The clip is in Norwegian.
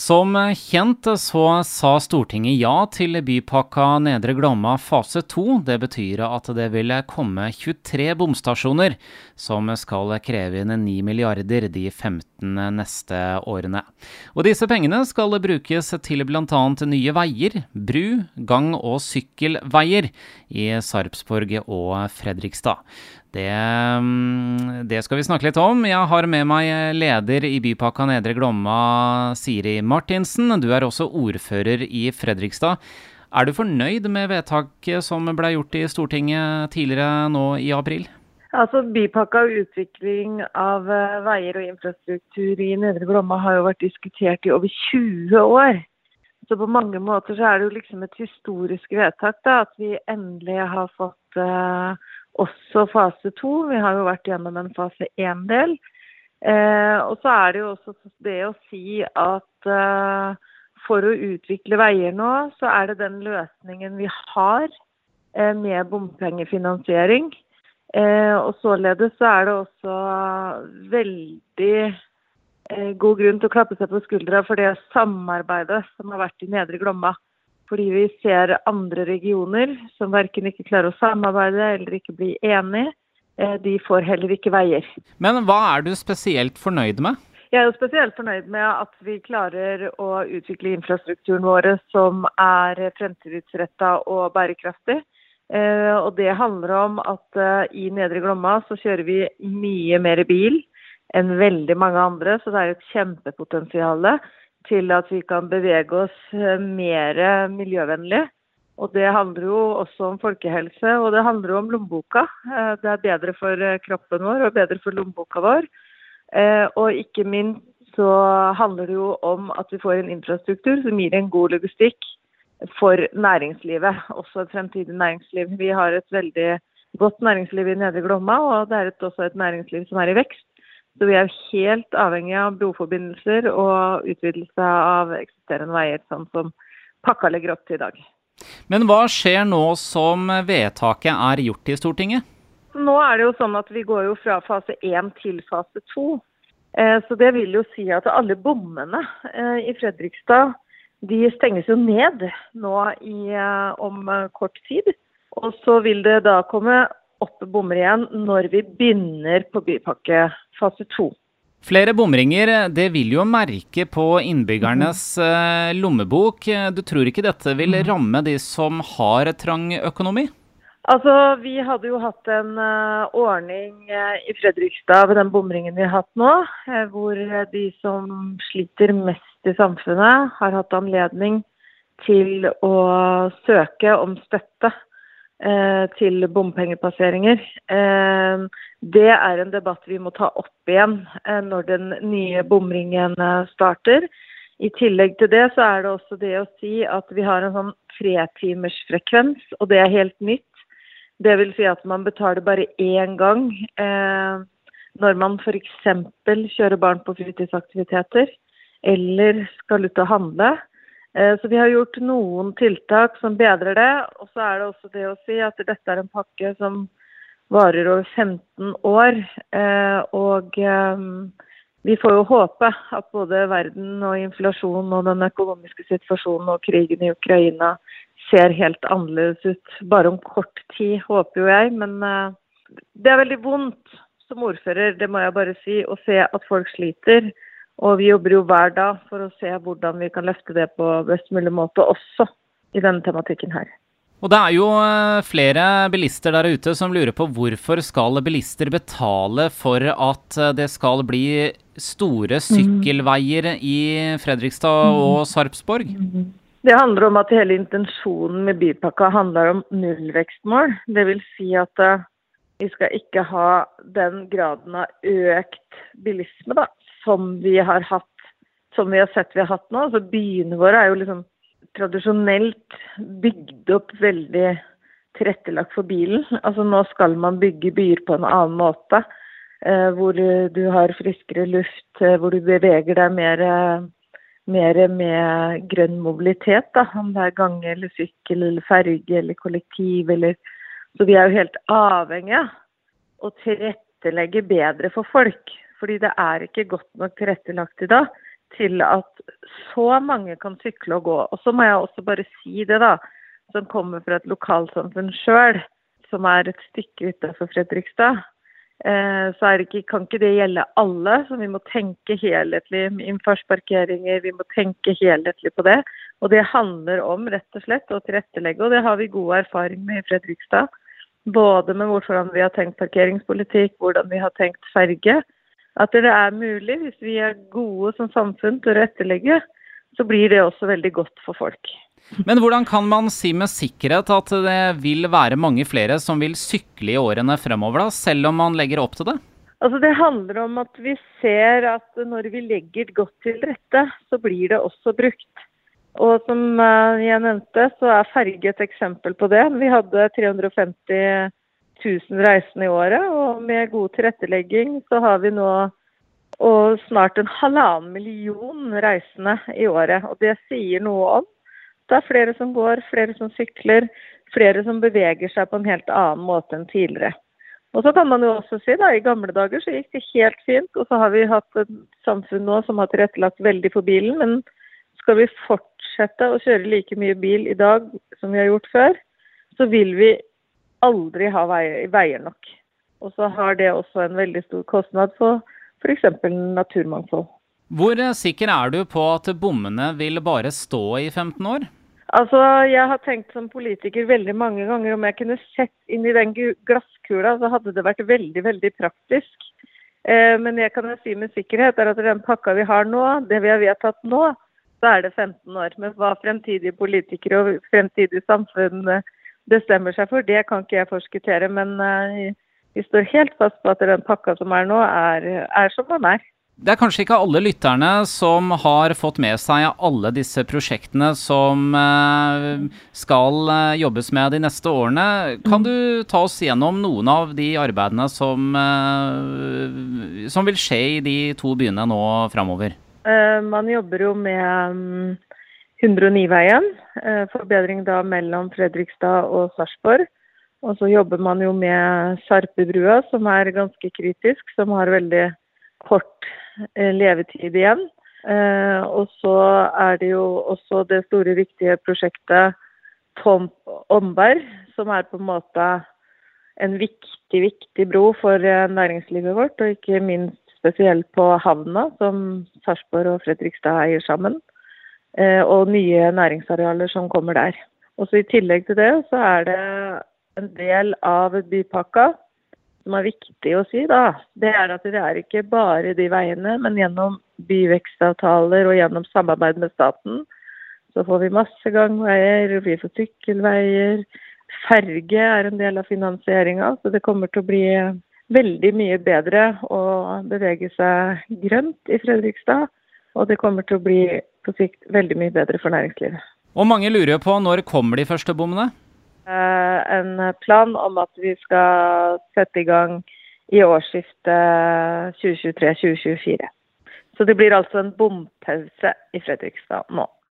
Som kjent så sa Stortinget ja til bypakka Nedre Glomma fase 2. Det betyr at det vil komme 23 bomstasjoner som skal kreve inn 9 milliarder de 15 neste årene. Og disse pengene skal brukes til bl.a. nye veier, bru, gang- og sykkelveier i Sarpsborg og Fredrikstad. Det, mm, det, skal vi snakke litt om. Jeg har med meg leder i Bypakka Nedre Glomma, Siri Martinsen. Du er også ordfører i Fredrikstad. Er du fornøyd med vedtaket som ble gjort i Stortinget tidligere nå i april? Altså, Bypakka og utvikling av eh, veier og infrastruktur i Nedre Glomma har jo vært diskutert i over 20 år. Så på mange måter så er det jo liksom et historisk vedtak da, at vi endelig har fått uh, også fase to. Vi har jo vært gjennom en fase én-del. Eh, og så er det jo også det å si at eh, for å utvikle veier nå, så er det den løsningen vi har eh, med bompengefinansiering. Eh, og således så er det også veldig eh, god grunn til å klappe seg på skuldra for det samarbeidet som har vært i Nedre Glomma. Fordi vi ser andre regioner som verken ikke klarer å samarbeide eller ikke bli enige. Eh, de får heller ikke veier. Men hva er du spesielt fornøyd med? Jeg er jo spesielt fornøyd med at vi klarer å utvikle infrastrukturen vår som er fremtidsretta og bærekraftig. Eh, og det handler om at eh, i Nedre Glomma så kjører vi mye mer bil enn veldig mange andre, så det er et kjempepotensial til at vi kan bevege oss eh, mer miljøvennlig. Og Det handler jo også om folkehelse, og det handler jo om lommeboka. Eh, det er bedre for eh, kroppen vår og bedre for lommeboka vår. Og ikke minst så handler det jo om at vi får en infrastruktur som gir en god logistikk for næringslivet, også et fremtidig næringsliv. Vi har et veldig godt næringsliv i Nedre Glomma, og det er også et næringsliv som er i vekst. Så vi er helt avhengig av broforbindelser og utvidelse av eksisterende veier, sånn som pakka legger opp til i dag. Men hva skjer nå som vedtaket er gjort i Stortinget? Nå er det jo sånn at vi går jo fra fase 1 til fase 2. Eh, så det vil jo si at alle bommene eh, i Fredrikstad de stenges jo ned nå i, eh, om kort tid. Og så vil det da komme åtte bommer igjen når vi begynner på bypakke fase to. Flere bomringer det vil jo merke på innbyggernes mm. lommebok. Du tror ikke dette vil mhm. ramme de som har trang økonomi? Altså, Vi hadde jo hatt en uh, ordning uh, i Fredrikstad ved den bomringen vi har hatt nå, uh, hvor de som sliter mest i samfunnet, har hatt anledning til å søke om støtte Eh, til bompengepasseringer. Eh, det er en debatt vi må ta opp igjen eh, når den nye bomringen starter. I tillegg til det så er det også det å si at vi har en sånn tretimersfrekvens, og det er helt nytt. Det vil si at man betaler bare én gang eh, når man f.eks. kjører barn på fritidsaktiviteter eller skal ut og handle. Eh, så vi har gjort noen tiltak som bedrer det. Og så er det også det å si at dette er en pakke som varer over 15 år. Eh, og eh, vi får jo håpe at både verden og inflasjon og den økonomiske situasjonen og krigen i Ukraina ser helt annerledes ut bare om kort tid, håper jo jeg. Men det er veldig vondt som ordfører, det må jeg bare si, å se at folk sliter. Og vi jobber jo hver dag for å se hvordan vi kan løfte det på best mulig måte, også i denne tematikken her. Og det er jo eh, flere bilister der ute som lurer på hvorfor skal bilister betale for at eh, det skal bli store mhm. sykkelveier i Fredrikstad mhm. og Sarpsborg? Mhm. Det handler om at hele intensjonen med bypakka handler om nullvekstmål. Dvs. Si at eh, vi skal ikke ha den graden av økt bilisme da, som vi har hatt, som vi har sett vi har hatt nå. Altså Byene våre er jo liksom tradisjonelt bygd opp veldig tilrettelagt for bilen. Altså Nå skal man bygge byer på en annen måte. Eh, hvor du har friskere luft, eh, hvor du beveger deg mer, mer med grønn mobilitet. Da. Om det er gange eller sykkel eller ferge eller kollektiv eller Så vi er jo helt avhengige av å tilrettelegge bedre for folk. Fordi det er ikke godt nok tilrettelagt i dag. til at så mange kan sykle og gå. Og så må jeg også bare si det, da, som kommer fra et lokalsamfunn sjøl, som er et stykke utenfor Fredrikstad. Eh, så ikke, kan ikke det gjelde alle, så vi må tenke helhetlig med innfartsparkeringer. Vi må tenke helhetlig på det. Og det handler om rett og slett å tilrettelegge, og det har vi god erfaring med i Fredrikstad. Både med hvordan vi har tenkt parkeringspolitikk, hvordan vi har tenkt ferge. At det er mulig, hvis vi er gode som samfunn til å etterlegge, så blir det også veldig godt for folk. Men hvordan kan man si med sikkerhet at det vil være mange flere som vil sykle i årene fremover, da, selv om man legger opp til det? Altså Det handler om at vi ser at når vi legger godt til rette, så blir det også brukt. Og som eh, jeg nevnte, så er ferge et eksempel på det. Vi hadde 350 000 reisende i året, og med god tilrettelegging så har vi nå og snart en halvannen million reisende i året. Og det sier noe om det er flere som går, flere som sykler, flere som beveger seg på en helt annen måte enn tidligere. Og så kan man jo også si da, I gamle dager så gikk det helt fint, og så har vi hatt et samfunn nå som har tilrettelagt veldig for bilen. Men skal vi fortsette å kjøre like mye bil i dag som vi har gjort før, så vil vi aldri ha veier nok. Og så har det også en veldig stor kostnad for f.eks. naturmangfold. Hvor sikker er du på at bommene vil bare stå i 15 år? Altså, Jeg har tenkt som politiker veldig mange ganger om jeg kunne sett inn i den glasskula, så hadde det vært veldig, veldig praktisk. Eh, men jeg kan si med sikkerhet er at den pakka vi har nå, det vi har vedtatt nå, så er det 15 år. Men hva fremtidige politikere og fremtidig samfunn eh, bestemmer seg for, det kan ikke jeg forskuttere. Men eh, vi står helt fast på at den pakka som er nå, er, er som den er. Det er kanskje ikke alle lytterne som har fått med seg alle disse prosjektene som eh, skal eh, jobbes med de neste årene. Kan du ta oss gjennom noen av de arbeidene som, eh, som vil skje i de to byene nå framover? Man jobber jo med 109-veien, mm, forbedring da mellom Fredrikstad og Sarpsborg. Og så jobber man jo med Sarpebrua, som er ganske kritisk, som har veldig kort Eh, levetid igjen. Eh, og så er det jo også det store, viktige prosjektet Tom Omberg, som er på en måte en viktig, viktig bro for eh, næringslivet vårt, og ikke minst spesielt på havna, som Sarpsborg og Fredrikstad eier sammen. Og nye næringsarealer som kommer der. Og så I tillegg til det så er det en del av bypakka som er viktig å si, da, det er at det er ikke bare de veiene, men gjennom byvekstavtaler og gjennom samarbeid med staten, så får vi masse gangveier, vi får sykkelveier. Ferge er en del av finansieringa, så det kommer til å bli veldig mye bedre å bevege seg grønt i Fredrikstad. Og det kommer til å bli på sikt veldig mye bedre for næringslivet. Og mange lurer på når kommer de første bommene? Eh, en plan om at vi skal sette i gang i årsskiftet 2023-2024. Så det blir altså en bompause i Fredrikstad nå.